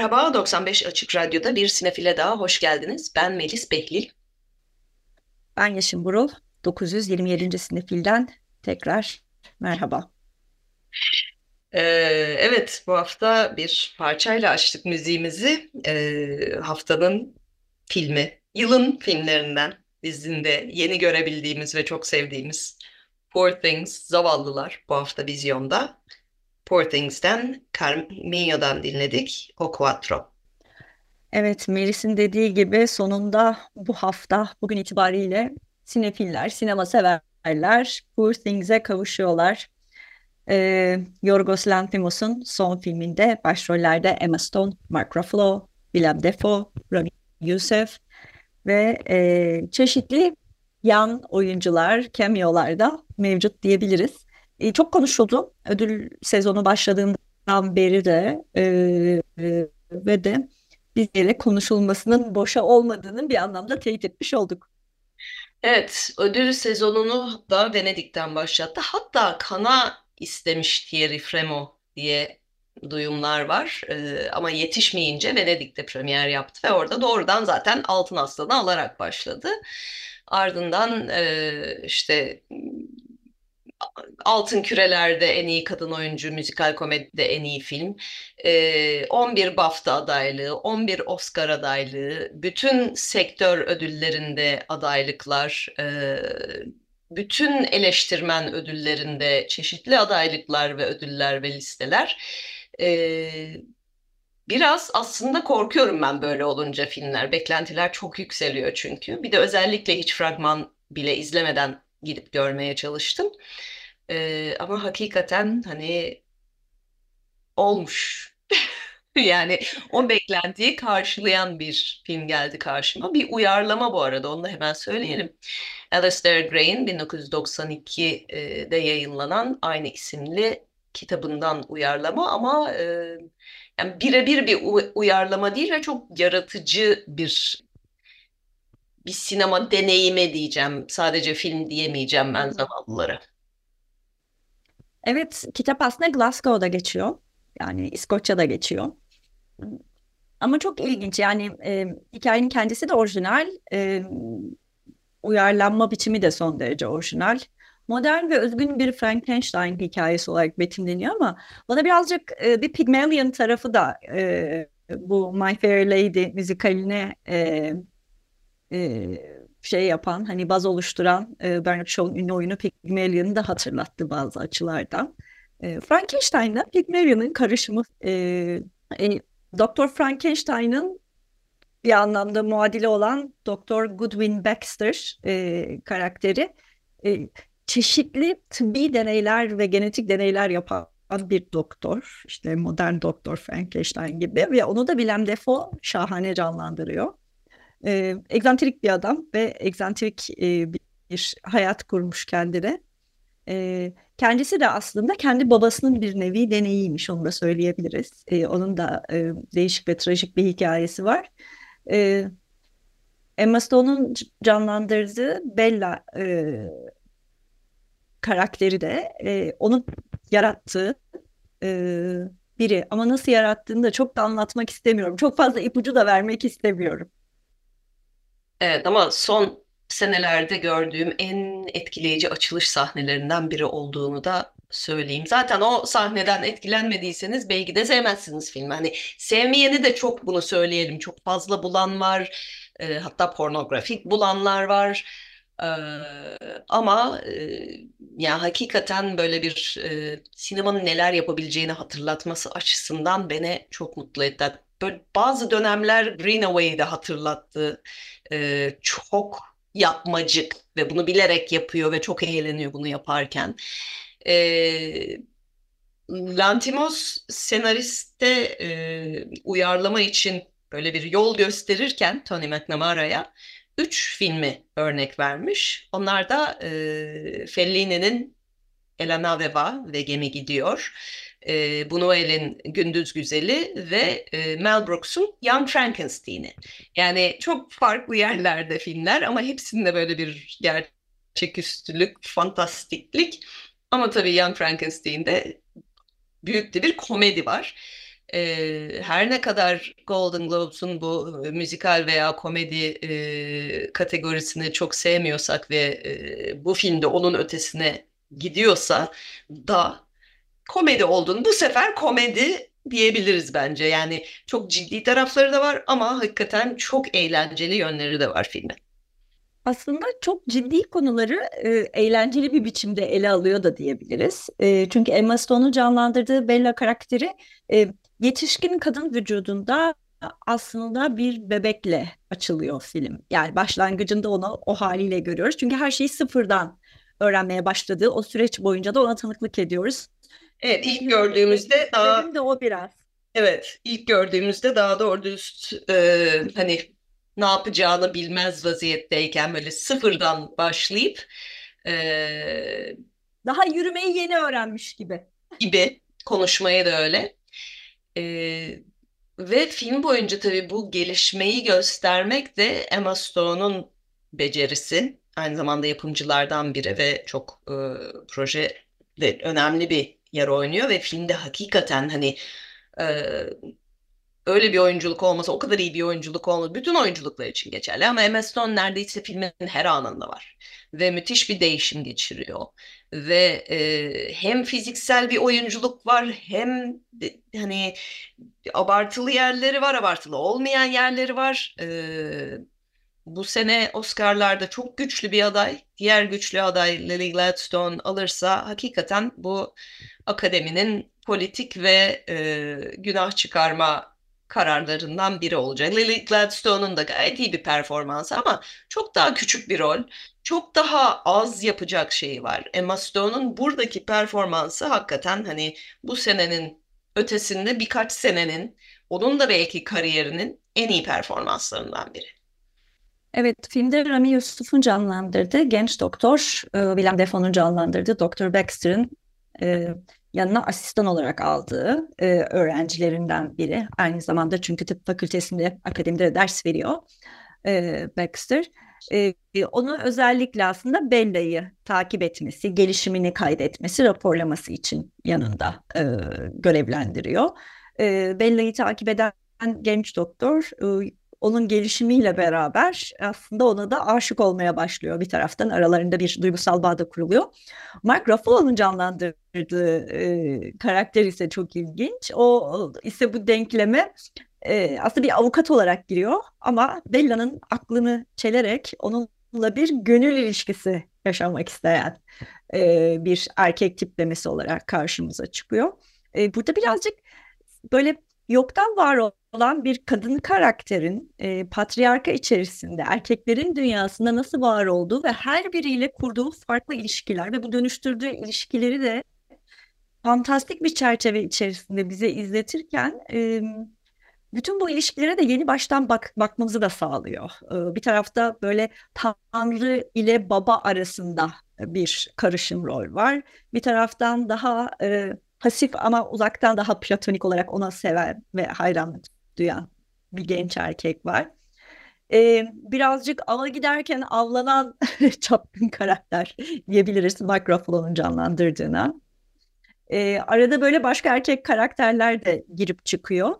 Merhaba, 95 Açık Radyo'da bir sinefile daha hoş geldiniz. Ben Melis Behlil. Ben Yeşim Burul. 927. sinefilden tekrar merhaba. Ee, evet, bu hafta bir parçayla açtık müziğimizi. Ee, haftanın filmi, yılın filmlerinden dizinde yeni görebildiğimiz ve çok sevdiğimiz Poor Things, Zavallılar bu hafta vizyonda. Poor Things'ten Carminho'dan dinledik O Quattro. Evet, Melis'in dediği gibi sonunda bu hafta, bugün itibariyle sinefiller, sinema severler Poor Things'e kavuşuyorlar. Ee, Yorgos Lanthimos'un son filminde başrollerde Emma Stone, Mark Ruffalo, Willem Dafoe, Rami Youssef ve e, çeşitli yan oyuncular, cameo'lar da mevcut diyebiliriz. E, çok konuşuldu ödül sezonu başladığından beri de e, e, ve de bizlere konuşulmasının boşa olmadığını bir anlamda teyit etmiş olduk. Evet, ödül sezonunu da Venedik'ten başlattı. Hatta Kana istemiş Thierry Fremo diye duyumlar var. Ee, ama yetişmeyince Venedik'te premier yaptı ve orada doğrudan zaten Altın Aslan'ı alarak başladı. Ardından e, işte Altın Küreler'de en iyi kadın oyuncu, müzikal komedide en iyi film, 11 BAFTA adaylığı, 11 Oscar adaylığı, bütün sektör ödüllerinde adaylıklar, bütün eleştirmen ödüllerinde çeşitli adaylıklar ve ödüller ve listeler. Biraz aslında korkuyorum ben böyle olunca filmler. Beklentiler çok yükseliyor çünkü. Bir de özellikle hiç fragman bile izlemeden gidip görmeye çalıştım. Ee, ama hakikaten hani olmuş. Yani o beklentiyi karşılayan bir film geldi karşıma. Bir uyarlama bu arada onu da hemen söyleyelim. Alistair Gray'in 1992'de yayınlanan aynı isimli kitabından uyarlama ama e, yani birebir bir uyarlama değil ve çok yaratıcı bir bir sinema deneyimi diyeceğim. Sadece film diyemeyeceğim ben zavallılara. Evet, kitap aslında Glasgow'da geçiyor. Yani İskoçya'da geçiyor. Ama çok ilginç yani e, hikayenin kendisi de orijinal. E, uyarlanma biçimi de son derece orijinal. Modern ve özgün bir Frankenstein hikayesi olarak betimleniyor ama bana birazcık e, bir Pygmalion tarafı da e, bu My Fair Lady müzikaline e, şey yapan hani baz oluşturan e, Bernard Shaw'un ünlü oyunu Pygmalion'u da hatırlattı bazı açılardan. E, Frankenstein'la Pygmalion'un karışımı e, e, Doktor Frankenstein'ın bir anlamda muadili olan Doktor Goodwin Baxter e, karakteri e, çeşitli tıbbi deneyler ve genetik deneyler yapan bir doktor. İşte modern doktor Frankenstein gibi ve onu da Willem Dafoe şahane canlandırıyor e, egzantrik bir adam ve egzantrik e, bir hayat kurmuş kendine. E, kendisi de aslında kendi babasının bir nevi deneyiymiş onu da söyleyebiliriz. E, onun da e, değişik ve trajik bir hikayesi var. E, Emma Stone'un canlandırdığı Bella e, karakteri de e, onun yarattığı e, biri. Ama nasıl yarattığını da çok da anlatmak istemiyorum. Çok fazla ipucu da vermek istemiyorum. Evet ama son senelerde gördüğüm en etkileyici açılış sahnelerinden biri olduğunu da söyleyeyim. Zaten o sahneden etkilenmediyseniz belki de sevmezsiniz filmi. Hani sevmeyeni de çok bunu söyleyelim. Çok fazla bulan var. E, hatta pornografik bulanlar var. E, ama e, ya hakikaten böyle bir e, sinemanın neler yapabileceğini hatırlatması açısından beni çok mutlu etti. Böyle bazı dönemler Greenaway'i hatırlattı. Ee, çok yapmacık ve bunu bilerek yapıyor ve çok eğleniyor bunu yaparken. Ee, Lantimos senariste e, uyarlama için böyle bir yol gösterirken Tony McNamara'ya üç filmi örnek vermiş. Onlar da e, Fellini'nin Elena Veva ve Gemi Gidiyor, e, Buñuel'in Gündüz Güzeli ve e, Mel Brooks'un Young Frankenstein'i. Yani çok farklı yerlerde filmler ama hepsinde böyle bir gerçeküstülük, fantastiklik. Ama tabii Young Frankenstein'de büyük bir komedi var. E, her ne kadar Golden Globes'un bu e, müzikal veya komedi e, kategorisini çok sevmiyorsak ve e, bu filmde onun ötesine gidiyorsa da komedi olduğunu bu sefer komedi diyebiliriz bence. Yani çok ciddi tarafları da var ama hakikaten çok eğlenceli yönleri de var filmin. Aslında çok ciddi konuları e, eğlenceli bir biçimde ele alıyor da diyebiliriz. E, çünkü Emma Stone'un canlandırdığı Bella karakteri e, yetişkin kadın vücudunda aslında bir bebekle açılıyor film. Yani başlangıcında onu o haliyle görüyoruz. Çünkü her şeyi sıfırdan öğrenmeye başladığı o süreç boyunca da ona tanıklık ediyoruz. Evet ilk gördüğümüzde daha Benim de o biraz. evet ilk gördüğümüzde daha doğru dürüst e, hani ne yapacağını bilmez vaziyetteyken böyle sıfırdan başlayıp e, Daha yürümeyi yeni öğrenmiş gibi. gibi konuşmaya da öyle. E, ve film boyunca tabii bu gelişmeyi göstermek de Emma Stone'un becerisi. Aynı zamanda yapımcılardan biri ve çok e, projede önemli bir yer oynuyor ve filmde hakikaten hani e, öyle bir oyunculuk olmasa o kadar iyi bir oyunculuk olmaz. Bütün oyunculuklar için geçerli ama Emma Stone neredeyse filmin her anında var. Ve müthiş bir değişim geçiriyor. Ve e, hem fiziksel bir oyunculuk var hem hani abartılı yerleri var, abartılı olmayan yerleri var. E, bu sene Oscar'larda çok güçlü bir aday. Diğer güçlü aday Lily Gladstone alırsa hakikaten bu akademinin politik ve e, günah çıkarma kararlarından biri olacak. Lily Gladstone'un da gayet iyi bir performansı ama çok daha küçük bir rol, çok daha az yapacak şeyi var. Emma Stone'un buradaki performansı hakikaten hani bu senenin ötesinde birkaç senenin, onun da belki kariyerinin en iyi performanslarından biri. Evet, filmde Rami Yusuf'un canlandırdığı genç doktor, e, Willem Dafoe'nun canlandırdığı Dr. Baxter'ın e, yanına asistan olarak aldığı e, öğrencilerinden biri. Aynı zamanda çünkü tıp fakültesinde, akademide de ders veriyor e, Baxter. E, onu özellikle aslında Bella'yı takip etmesi, gelişimini kaydetmesi, raporlaması için yanında e, görevlendiriyor. E, Bella'yı takip eden genç doktor e, onun gelişimiyle beraber aslında ona da aşık olmaya başlıyor bir taraftan. Aralarında bir duygusal bağ da kuruluyor. Mark Ruffalo'nun canlandırdığı e, karakter ise çok ilginç. O ise bu denkleme e, aslında bir avukat olarak giriyor ama Bella'nın aklını çelerek onunla bir gönül ilişkisi yaşamak isteyen e, bir erkek tiplemesi olarak karşımıza çıkıyor. E, burada birazcık böyle yoktan var olan bir kadın karakterin e, patriarka içerisinde erkeklerin dünyasında nasıl var olduğu ve her biriyle kurduğu farklı ilişkiler ve bu dönüştürdüğü ilişkileri de fantastik bir çerçeve içerisinde bize izletirken e, bütün bu ilişkilere de yeni baştan bak bakmamızı da sağlıyor. E, bir tarafta böyle Tanrı ile baba arasında bir karışım rol var. Bir taraftan daha e, pasif ama uzaktan daha platonik olarak ona seven ve hayranlık duyan bir genç erkek var. Ee, birazcık ava giderken avlanan çapkın karakter diyebiliriz Mark Ruffalo'nun canlandırdığına. Ee, arada böyle başka erkek karakterler de girip çıkıyor.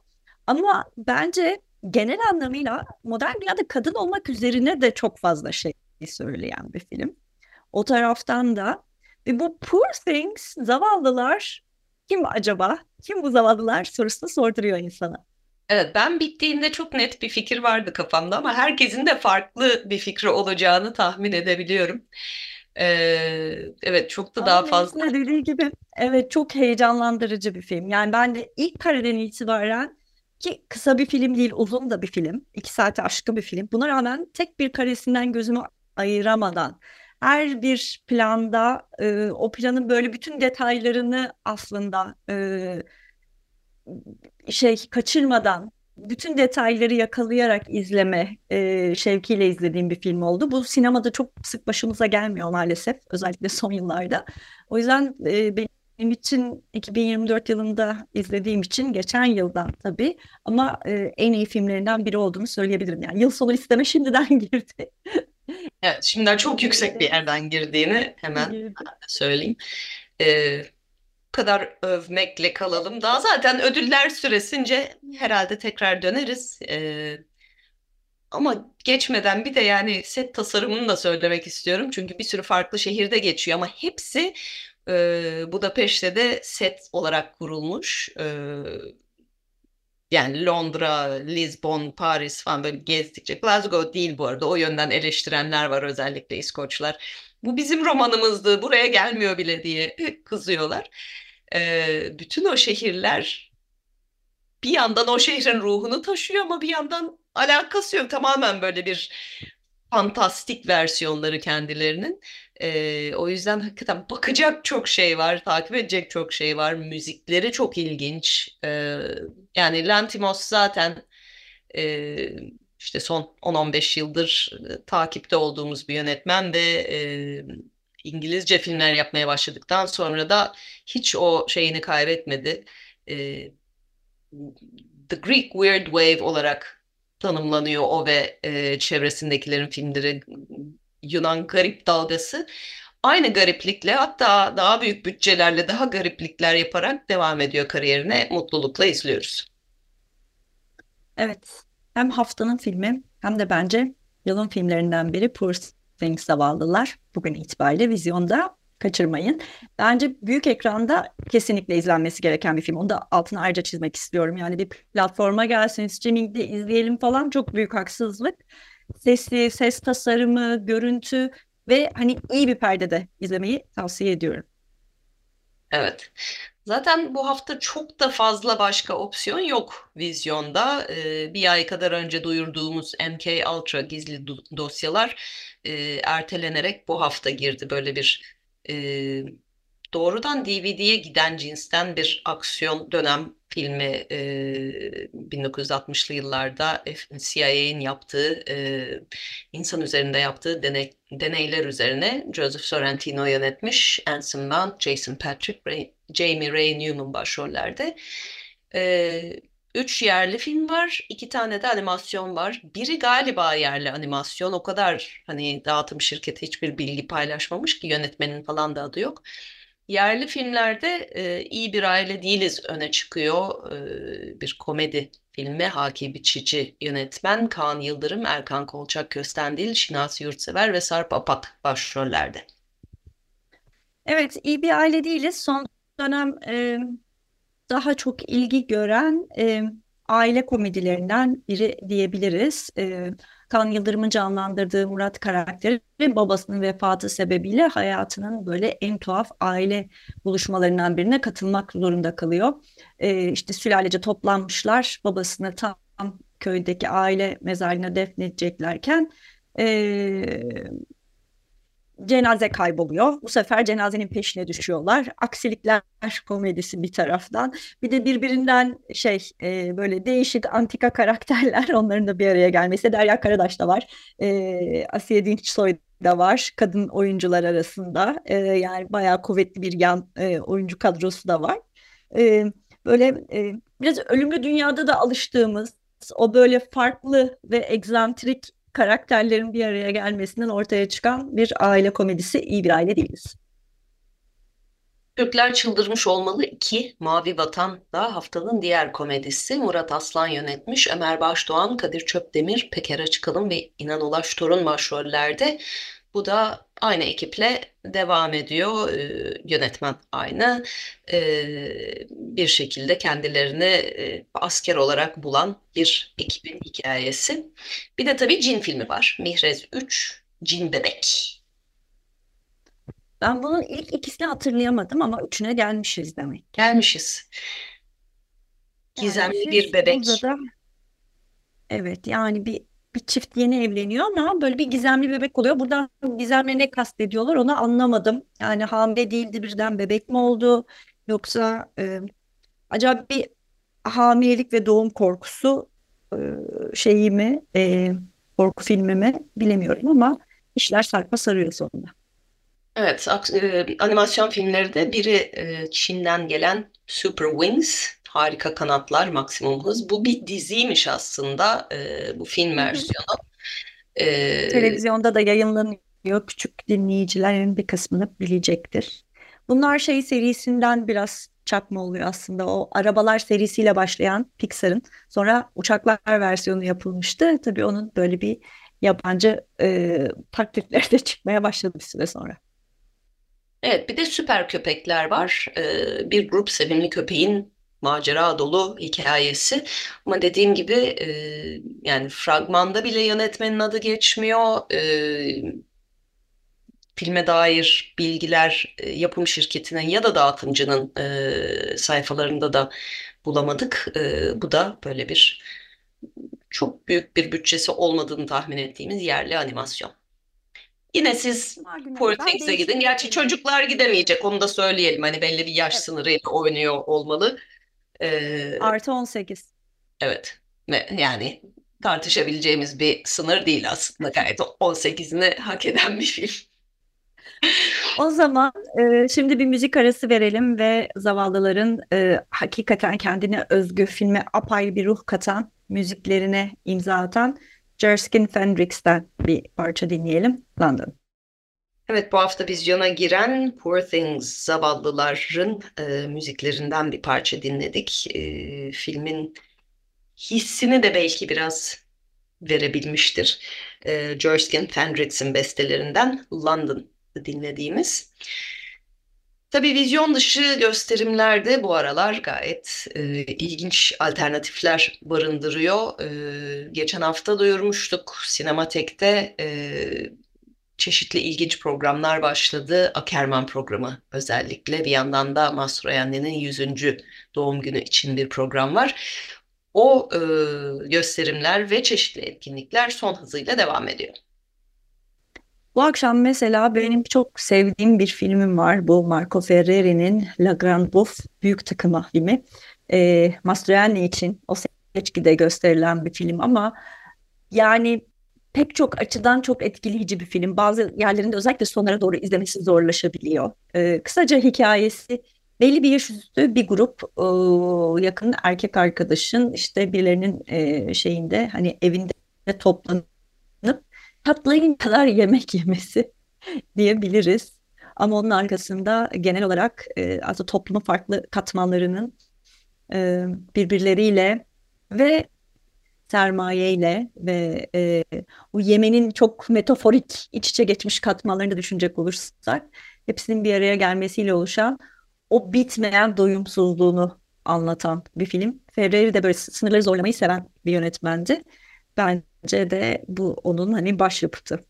Ama bence genel anlamıyla modern dünyada kadın olmak üzerine de çok fazla şey söyleyen bir film. O taraftan da ve bu Poor Things, zavallılar kim acaba? Kim bu zavallılar sorusunu sorduruyor insana. Evet ben bittiğinde çok net bir fikir vardı kafamda ama herkesin de farklı bir fikri olacağını tahmin edebiliyorum. Ee, evet çok da daha fazla. De dediği gibi evet çok heyecanlandırıcı bir film. Yani ben de ilk kareden itibaren ki kısa bir film değil uzun da bir film. iki saate aşkın bir film. Buna rağmen tek bir karesinden gözümü ayıramadan her bir planda e, o planın böyle bütün detaylarını aslında e, şey kaçırmadan bütün detayları yakalayarak izleme e, şevkiyle izlediğim bir film oldu. Bu sinemada çok sık başımıza gelmiyor maalesef özellikle son yıllarda. O yüzden e, benim için 2024 yılında izlediğim için geçen yıldan tabii ama e, en iyi filmlerinden biri olduğunu söyleyebilirim. Yani yıl sonu listeme şimdiden girdi. Evet, şimdiden çok yüksek bir yerden girdiğini hemen söyleyeyim. Ee, kadar övmekle kalalım. Daha zaten ödüller süresince herhalde tekrar döneriz. Ee, ama geçmeden bir de yani set tasarımını da söylemek istiyorum. Çünkü bir sürü farklı şehirde geçiyor ama hepsi e, Budapeşte de set olarak kurulmuş. E, yani Londra, Lisbon, Paris falan böyle gezdikçe. Glasgow değil bu arada. O yönden eleştirenler var özellikle İskoçlar. Bu bizim romanımızdı, buraya gelmiyor bile diye kızıyorlar. E, bütün o şehirler bir yandan o şehrin ruhunu taşıyor ama bir yandan alakası yok. Tamamen böyle bir fantastik versiyonları kendilerinin. Ee, o yüzden hakikaten bakacak çok şey var, takip edecek çok şey var. Müzikleri çok ilginç. Ee, yani Lantimos zaten e, işte son 10-15 yıldır takipte olduğumuz bir yönetmen ve e, İngilizce filmler yapmaya başladıktan sonra da hiç o şeyini kaybetmedi. E, The Greek Weird Wave olarak tanımlanıyor o ve e, çevresindekilerin filmleri Yunan garip dalgası. Aynı gariplikle hatta daha büyük bütçelerle daha gariplikler yaparak devam ediyor kariyerine. Mutlulukla izliyoruz. Evet. Hem haftanın filmi hem de bence yılın filmlerinden biri Poor Things Zavallılar. Bugün itibariyle vizyonda kaçırmayın. Bence büyük ekranda kesinlikle izlenmesi gereken bir film. Onu da altına ayrıca çizmek istiyorum. Yani bir platforma gelsin, streamingde izleyelim falan çok büyük haksızlık. Sesi, ses tasarımı, görüntü ve hani iyi bir perdede izlemeyi tavsiye ediyorum. Evet. Zaten bu hafta çok da fazla başka opsiyon yok vizyonda. Ee, bir ay kadar önce duyurduğumuz MK Ultra gizli dosyalar e, ertelenerek bu hafta girdi. Böyle bir e, doğrudan DVD'ye giden cinsten bir aksiyon dönem filmi e, 1960'lı yıllarda CIA'nin yaptığı e, insan üzerinde yaptığı deney, deneyler üzerine Joseph Sorrentino yönetmiş. Anson Mount, Jason Patrick, Ray, Jamie Ray Newman başrollerde. E, üç yerli film var, iki tane de animasyon var. Biri galiba yerli animasyon. O kadar hani dağıtım şirketi hiçbir bilgi paylaşmamış ki yönetmenin falan da adı yok. Yerli filmlerde e, iyi bir aile değiliz öne çıkıyor. E, bir komedi filmi Haki Biçici yönetmen Kaan Yıldırım, Erkan Kolçak Köstendil, Şinasi Yurtsever ve Sarp Apak başrollerde. Evet iyi bir aile değiliz. Son dönem e, daha çok ilgi gören e, aile komedilerinden biri diyebiliriz. E, Kan Yıldırım'ın canlandırdığı Murat karakteri babasının vefatı sebebiyle hayatının böyle en tuhaf aile buluşmalarından birine katılmak zorunda kalıyor. E, işte sülalece toplanmışlar babasını tam köydeki aile mezarlığına defnedeceklerken e, cenaze kayboluyor. Bu sefer cenazenin peşine düşüyorlar. Aksilikler komedisi bir taraftan. Bir de birbirinden şey e, böyle değişik antika karakterler onların da bir araya gelmesi. Derya Karadaş da var. E, Asiye Dinçsoy da var kadın oyuncular arasında. E, yani bayağı kuvvetli bir yan e, oyuncu kadrosu da var. E, böyle e, biraz ölümlü dünyada da alıştığımız o böyle farklı ve egzantrik karakterlerin bir araya gelmesinden ortaya çıkan bir aile komedisi iyi bir aile değiliz. Türkler Çıldırmış Olmalı 2 Mavi Vatan da haftanın diğer komedisi Murat Aslan yönetmiş. Ömer Başdoğan, Kadir Çöpdemir, Peker Açıkalın ve İnan Ulaş Torun başrollerde. Bu da aynı ekiple devam ediyor. Ee, yönetmen aynı. Ee, bir şekilde kendilerini e, asker olarak bulan bir ekibin hikayesi. Bir de tabii cin filmi var. Mihrez 3, Cin Bebek. Ben bunun ilk ikisini hatırlayamadım ama üçüne gelmişiz demek. Gelmişiz. Gizemli bir bebek. Da, evet yani bir bir çift yeni evleniyor ama böyle bir gizemli bebek oluyor. Buradan gizemle ne kastediyorlar onu anlamadım. Yani hamile değildi birden bebek mi oldu yoksa e, acaba bir hamilelik ve doğum korkusu e, şeyi mi e, korku filmi mi bilemiyorum ama işler sarpa sarıyor sonunda. Evet, e, animasyon filmleri de biri e, Çin'den gelen Super Wings, Harika Kanatlar, Maksimum Hız. Bu bir diziymiş aslında e, bu film versiyonu. E, Televizyonda da yayınlanıyor. Küçük dinleyicilerin bir kısmını bilecektir. Bunlar şey serisinden biraz çakma oluyor aslında. O arabalar serisiyle başlayan Pixar'ın sonra uçaklar versiyonu yapılmıştı. Tabii onun böyle bir yabancı e, taklitleri de çıkmaya başladı bir süre sonra. Evet, bir de süper köpekler var. Ee, bir grup sevimli köpeğin macera dolu hikayesi. Ama dediğim gibi e, yani fragmanda bile yönetmenin adı geçmiyor. E, filme dair bilgiler e, yapım şirketinin ya da dağıtımcının e, sayfalarında da bulamadık. E, bu da böyle bir çok büyük bir bütçesi olmadığını tahmin ettiğimiz yerli animasyon. Yine siz Things'e gidin. Gerçi çocuklar gidemeyecek onu da söyleyelim. Hani belli bir yaş evet. sınırıyla oynuyor olmalı. Ee, Artı 18. Evet. Yani tartışabileceğimiz bir sınır değil aslında. Gayet 18'ini hak eden bir film. O zaman e, şimdi bir müzik arası verelim ve zavallıların e, hakikaten kendine özgü filme apayrı bir ruh katan müziklerine imza atan Jerskin Fendrix'ten bir parça dinleyelim. London. Evet bu hafta vizyona giren Poor Things zavallıların e, müziklerinden bir parça dinledik. E, filmin hissini de belki biraz verebilmiştir. E, Jerskin Fendrix'in bestelerinden London dinlediğimiz. Tabii vizyon dışı gösterimlerde bu aralar gayet e, ilginç alternatifler barındırıyor. E, geçen hafta duyurmuştuk Sinematek'te e, çeşitli ilginç programlar başladı. Akerman programı özellikle bir yandan da Mastroianni'nin 100. doğum günü için bir program var. O e, gösterimler ve çeşitli etkinlikler son hızıyla devam ediyor. Bu akşam mesela benim çok sevdiğim bir filmim var. Bu Marco Ferreri'nin La Grande Bouffe Büyük Tıkıma filmi. E, Mastroianni için o seçkide gösterilen bir film ama yani pek çok açıdan çok etkileyici bir film. Bazı yerlerinde özellikle sonlara doğru izlemesi zorlaşabiliyor. E, kısaca hikayesi belli bir yaş üstü bir grup e, yakın erkek arkadaşın işte birilerinin e, şeyinde hani evinde toplanıp tatlayın kadar yemek yemesi diyebiliriz. Ama onun arkasında genel olarak e, aslında toplumun farklı katmanlarının e, birbirleriyle ve sermayeyle ve e, o yemenin çok metaforik iç içe geçmiş katmanlarını düşünecek olursak hepsinin bir araya gelmesiyle oluşan o bitmeyen doyumsuzluğunu anlatan bir film. Ferreri de böyle sınırları zorlamayı seven bir yönetmendi. Bence de bu onun hani başyapıtı.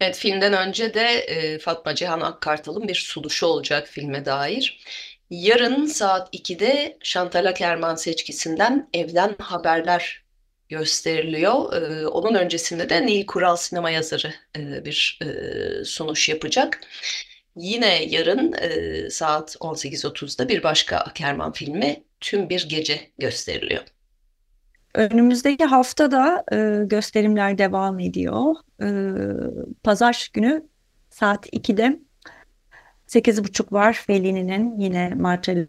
Evet filmden önce de e, Fatma Cihan Akkartal'ın bir sunuşu olacak filme dair. Yarın saat 2'de Chantal Akerman seçkisinden Evden Haberler gösteriliyor. Ee, onun öncesinde de Nil Kural sinema yazarı e, bir e, sunuş yapacak. Yine yarın e, saat 18.30'da bir başka Akerman filmi Tüm Bir Gece gösteriliyor. Önümüzdeki hafta da e, gösterimler devam ediyor. E, Pazar günü saat 2'de 8.30 var Fellini'nin yine Marcello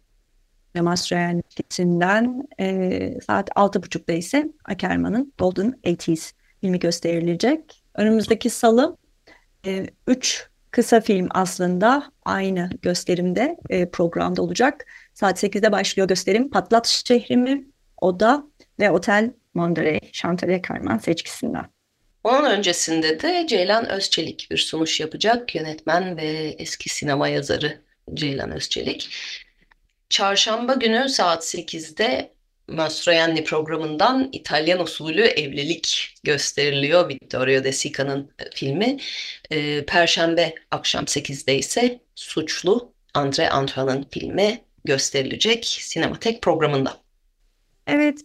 Mastroianni'sinden e, saat 6.30'da ise Ackerman'ın Golden 80s filmi gösterilecek. Önümüzdeki salı 3 e, kısa film aslında aynı gösterimde e, programda olacak. Saat 8'de başlıyor gösterim. Patlat Şehrimi, Oda ve Otel Monterey Chantal Ackerman seçkisinden. Onun öncesinde de Ceylan Özçelik bir sunuş yapacak. Yönetmen ve eski sinema yazarı Ceylan Özçelik. Çarşamba günü saat 8'de Mastroianni programından İtalyan usulü evlilik gösteriliyor. Vittorio De Sica'nın e, filmi. E, Perşembe akşam 8'de ise Suçlu Andre Antoine'ın filmi gösterilecek Sinematek programında. Evet,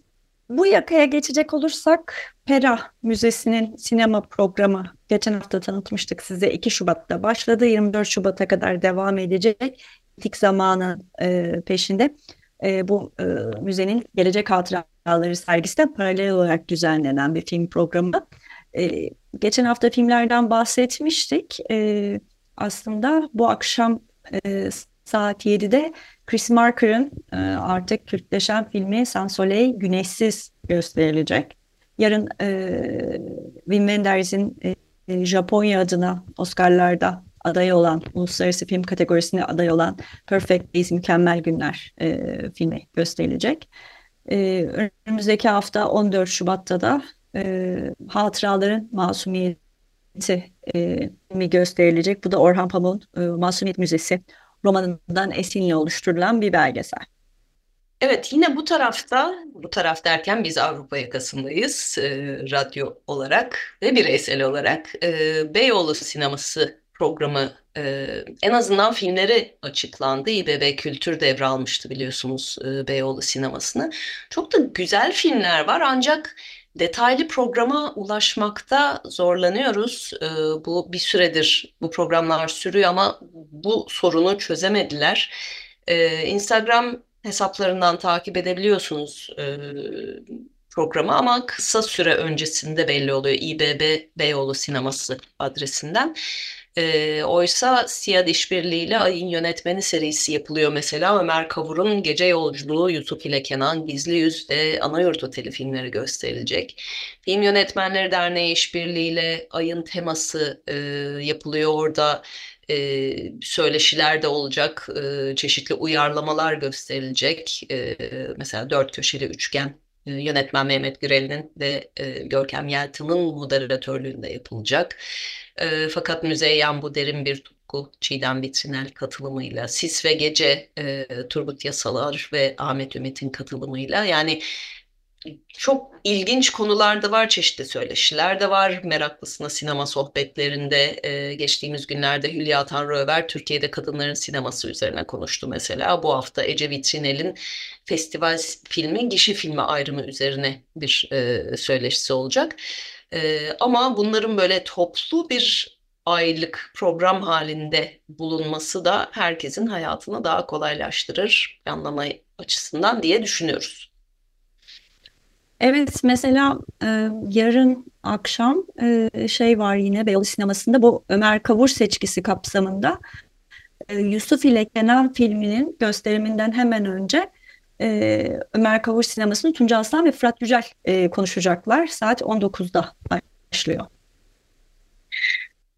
Bu yakaya geçecek olursak Pera Müzesi'nin sinema programı geçen hafta tanıtmıştık size 2 Şubat'ta başladı 24 Şubat'a kadar devam edecek tik zamanı e, peşinde e, bu e, müzenin gelecek hatıraları sergisi paralel olarak düzenlenen bir film programı. E, geçen hafta filmlerden bahsetmiştik. E, aslında bu akşam e, saat 7'de Chris Marker'ın e, artık Kürtleşen filmi Sans Soleil Güneşsiz gösterilecek. Yarın e, Wim Wenders'in e, Japonya adına Oscar'larda aday olan, uluslararası film kategorisine aday olan Perfect Days Mükemmel Günler e, filmi gösterilecek. E, önümüzdeki hafta 14 Şubat'ta da e, Hatıraların Masumiyeti e, mi gösterilecek. Bu da Orhan Pamuk'un e, Masumiyet Müzesi romanından esinle oluşturulan bir belgesel. Evet yine bu tarafta, bu taraf derken biz Avrupa yakasındayız e, radyo olarak ve bireysel olarak. E, Beyoğlu sineması programı e, en azından filmleri açıklandı. İBB Kültür devralmıştı biliyorsunuz e, Beyoğlu sinemasını. Çok da güzel filmler var ancak detaylı programa ulaşmakta zorlanıyoruz. E, bu bir süredir bu programlar sürüyor ama bu sorunu çözemediler. E, Instagram hesaplarından takip edebiliyorsunuz e, programı ama kısa süre öncesinde belli oluyor İBB Beyoğlu Sineması adresinden. E, oysa Siyad İşbirliği Ayın Yönetmeni serisi yapılıyor mesela. Ömer Kavur'un Gece Yolculuğu, Yusuf ile Kenan, Gizli Yüz ve Anayurt Oteli filmleri gösterilecek. Film Yönetmenleri Derneği İşbirliği Ayın teması e, yapılıyor orada. E, söyleşiler de olacak, e, çeşitli uyarlamalar gösterilecek. E, mesela dört köşeli üçgen yönetmen Mehmet Gürel'in ve Görkem Yeltan'ın moderatörlüğünde yapılacak. E, fakat Müzeyyen bu derin bir tutku Çiğdem Vitrinel katılımıyla, Sis ve Gece e, Turgut Yasalar ve Ahmet Ümit'in katılımıyla yani çok ilginç konular da var, çeşitli söyleşiler de var. Meraklısına sinema sohbetlerinde e, geçtiğimiz günlerde Hülya Tanrıöver Türkiye'de kadınların sineması üzerine konuştu mesela. Bu hafta Ece Vitrinel'in festival filmi, gişi filmi ayrımı üzerine bir e, söyleşisi olacak. E, ama bunların böyle toplu bir aylık program halinde bulunması da herkesin hayatını daha kolaylaştırır planlama açısından diye düşünüyoruz. Evet mesela e, yarın akşam e, şey var yine Beyoğlu Sineması'nda bu Ömer Kavur seçkisi kapsamında e, Yusuf ile Kenan filminin gösteriminden hemen önce e, Ömer Kavur Sineması'nın Tunca Aslan ve Fırat Yücel e, konuşacaklar. Saat 19'da başlıyor.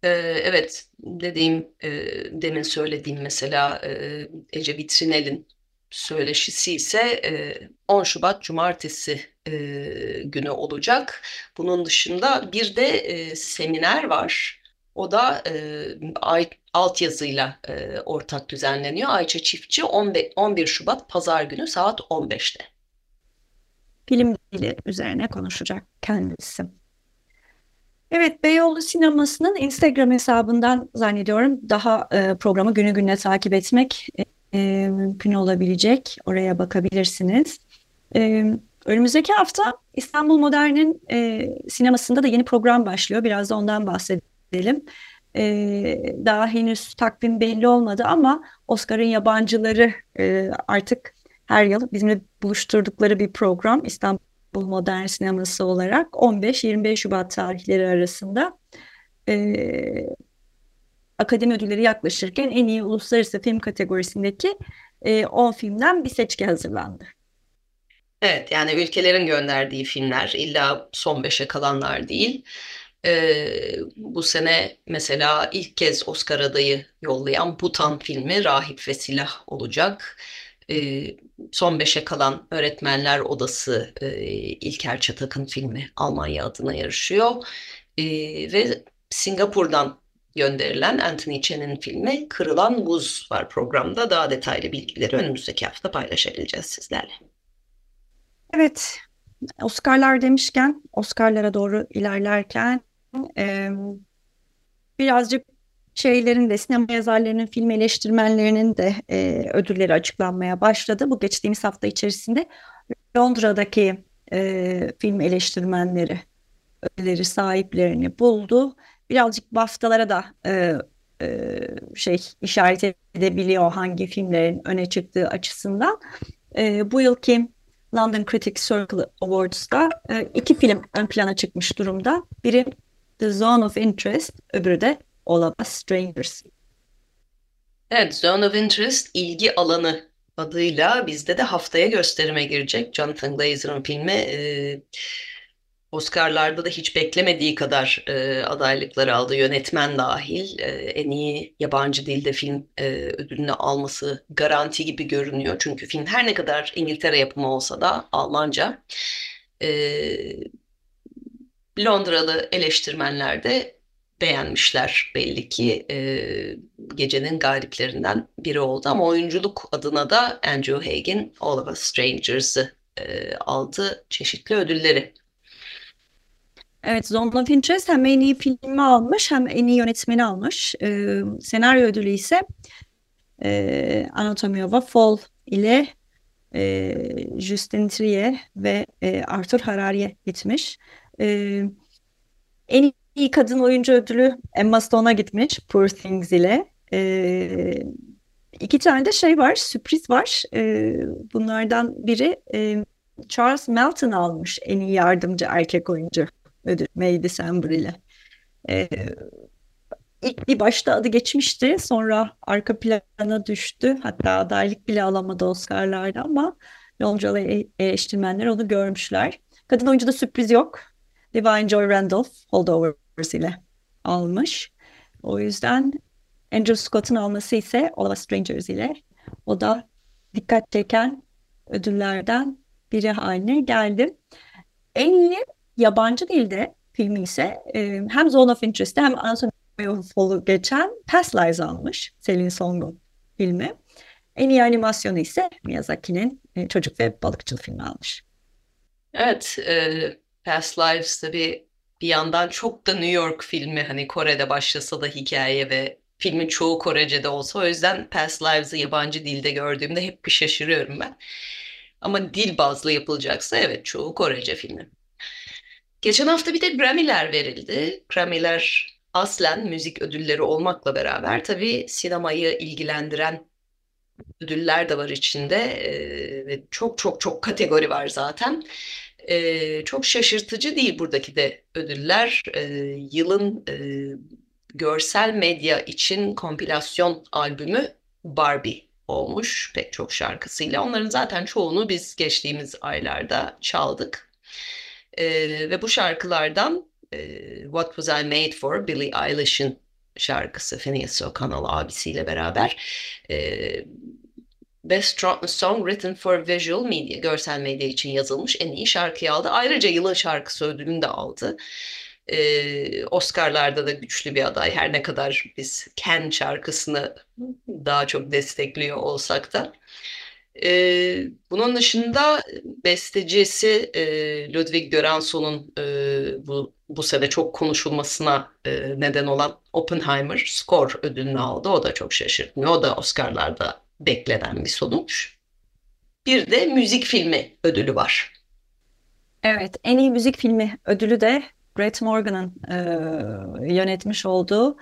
Ee, evet dediğim e, demin söylediğim mesela e, Ece Vitrinel'in söyleşisi ise 10 Şubat Cumartesi günü olacak. Bunun dışında bir de seminer var. O da e, altyazıyla ortak düzenleniyor. Ayça Çiftçi 11 Şubat Pazar günü saat 15'te. Film dili üzerine konuşacak kendisi. Evet, Beyoğlu Sineması'nın Instagram hesabından zannediyorum daha e, programı günü gününe takip etmek e, mümkün olabilecek. Oraya bakabilirsiniz. E, önümüzdeki hafta İstanbul Modern'in e, sinemasında da yeni program başlıyor. Biraz da ondan bahsedelim. E, daha henüz takvim belli olmadı ama Oscar'ın yabancıları e, artık her yıl bizimle buluşturdukları bir program İstanbul Modern Sineması olarak 15-25 Şubat tarihleri arasında e, akademi ödülleri yaklaşırken en iyi uluslararası film kategorisindeki e, 10 filmden bir seçki hazırlandı. Evet yani ülkelerin gönderdiği filmler illa son beşe kalanlar değil. Ee, bu sene mesela ilk kez Oscar adayı yollayan Butan filmi Rahip ve Silah olacak. Ee, son beşe kalan Öğretmenler Odası e, İlker Çatak'ın filmi Almanya adına yarışıyor. Ee, ve Singapur'dan gönderilen Anthony Chen'in filmi Kırılan Buz var programda. Daha detaylı bilgileri önümüzdeki hafta paylaşabileceğiz sizlerle. Evet, Oscar'lar demişken, Oscar'lara doğru ilerlerken e, birazcık şeylerin de sinema yazarlarının, film eleştirmenlerinin de e, ödülleri açıklanmaya başladı. Bu geçtiğimiz hafta içerisinde Londra'daki e, film eleştirmenleri ödülleri sahiplerini buldu. Birazcık BAFTA'lara da e, e, şey işaret edebiliyor hangi filmlerin öne çıktığı açısından. E, bu yılki London Critics Circle Awards'da e, iki film ön plana çıkmış durumda. Biri The Zone of Interest, öbürü de Us Strangers. Evet, Zone of Interest ilgi alanı adıyla bizde de haftaya gösterime girecek. Jonathan Glazer'ın filmi e, Oscar'larda da hiç beklemediği kadar e, adaylıkları aldı. Yönetmen dahil e, en iyi yabancı dilde film e, ödülünü alması garanti gibi görünüyor. Çünkü film her ne kadar İngiltere yapımı olsa da Almanca. E, Londralı eleştirmenler de beğenmişler belli ki e, gecenin galiplerinden biri oldu ama oyunculuk adına da Andrew Hagen All of Us Strangers'ı e, aldı çeşitli ödülleri. Evet, Zone of Interest hem en iyi filmi almış hem en iyi yönetmeni almış. E, senaryo ödülü ise e, Anatomy of a Fall ile e, Justin Trier ve e, Arthur Harari'ye gitmiş. En iyi kadın oyuncu ödülü Emma Stone'a gitmiş Poor Things ile. E, iki tane de şey var, sürpriz var. E, bunlardan biri e, Charles Melton almış en iyi yardımcı erkek oyuncu ödül May December ile. E, ilk bir başta adı geçmişti. Sonra arka plana düştü. Hatta adaylık bile alamadı Oscar'larda ama Londralı eleştirmenler onu görmüşler. Kadın oyuncuda sürpriz yok. Divine Joy Randolph Holdovers ile almış. O yüzden Andrew Scott'un alması ise All of Strangers ile o da dikkat çeken ödüllerden biri haline geldi. En iyi yabancı dilde filmi ise e, hem Zone of Interest'te hem Anatomy of Fall'u geçen Past Lives almış. Selin Song'un filmi. En iyi animasyonu ise Miyazaki'nin e, çocuk ve balıkçıl filmi almış. Evet, e, Past Lives tabii bir yandan çok da New York filmi hani Kore'de başlasa da hikaye ve filmin çoğu Korece'de olsa o yüzden Past Lives'ı yabancı dilde gördüğümde hep bir şaşırıyorum ben. Ama dil bazlı yapılacaksa evet çoğu Korece filmi. Geçen hafta bir de Grammy'ler verildi. Grammy'ler aslen müzik ödülleri olmakla beraber tabii sinemayı ilgilendiren ödüller de var içinde ee, ve çok çok çok kategori var zaten. Ee, çok şaşırtıcı değil buradaki de ödüller. Ee, yılın e, görsel medya için kompilasyon albümü Barbie olmuş pek çok şarkısıyla. Onların zaten çoğunu biz geçtiğimiz aylarda çaldık. E, ve bu şarkılardan e, What Was I Made For Billie Eilish'in şarkısı Phineas O'Connell abisiyle beraber e, Best Song Written for Visual Media, görsel medya için yazılmış en iyi şarkıyı aldı. Ayrıca yılın şarkısı ödülünü de aldı. Ee, Oscar'larda da güçlü bir aday. Her ne kadar biz Ken şarkısını daha çok destekliyor olsak da. Ee, bunun dışında bestecisi e, Ludwig Göransson'un e, bu bu sene çok konuşulmasına e, neden olan Oppenheimer Score ödülünü aldı. O da çok şaşırtmıyor. O da Oscar'larda beklenen bir sonuç. Bir de müzik filmi ödülü var. Evet, en iyi müzik filmi ödülü de Brett Morgan'ın e, yönetmiş olduğu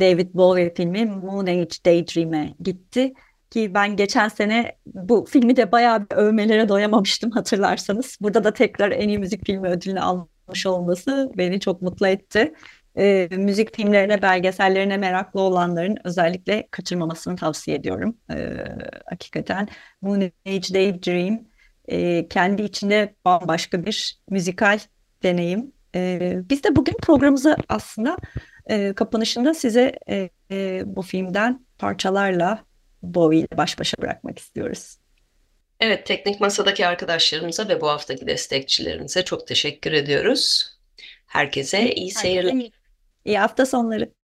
David Bowie filmi Moon Age Daydream'e gitti. Ki ben geçen sene bu filmi de bayağı bir övmelere doyamamıştım hatırlarsanız. Burada da tekrar en iyi müzik filmi ödülünü almış olması beni çok mutlu etti. E, müzik filmlerine, belgesellerine meraklı olanların özellikle kaçırmamasını tavsiye ediyorum. E, hakikaten Moon Age Daydream e, kendi içinde bambaşka bir müzikal deneyim. E, biz de bugün programımızı aslında e, kapanışında size e, e, bu filmden parçalarla Bowie ile baş başa bırakmak istiyoruz. Evet, Teknik Masa'daki arkadaşlarımıza ve bu haftaki destekçilerimize çok teşekkür ediyoruz. Herkese iyi seyirler. İyi hafta sonları.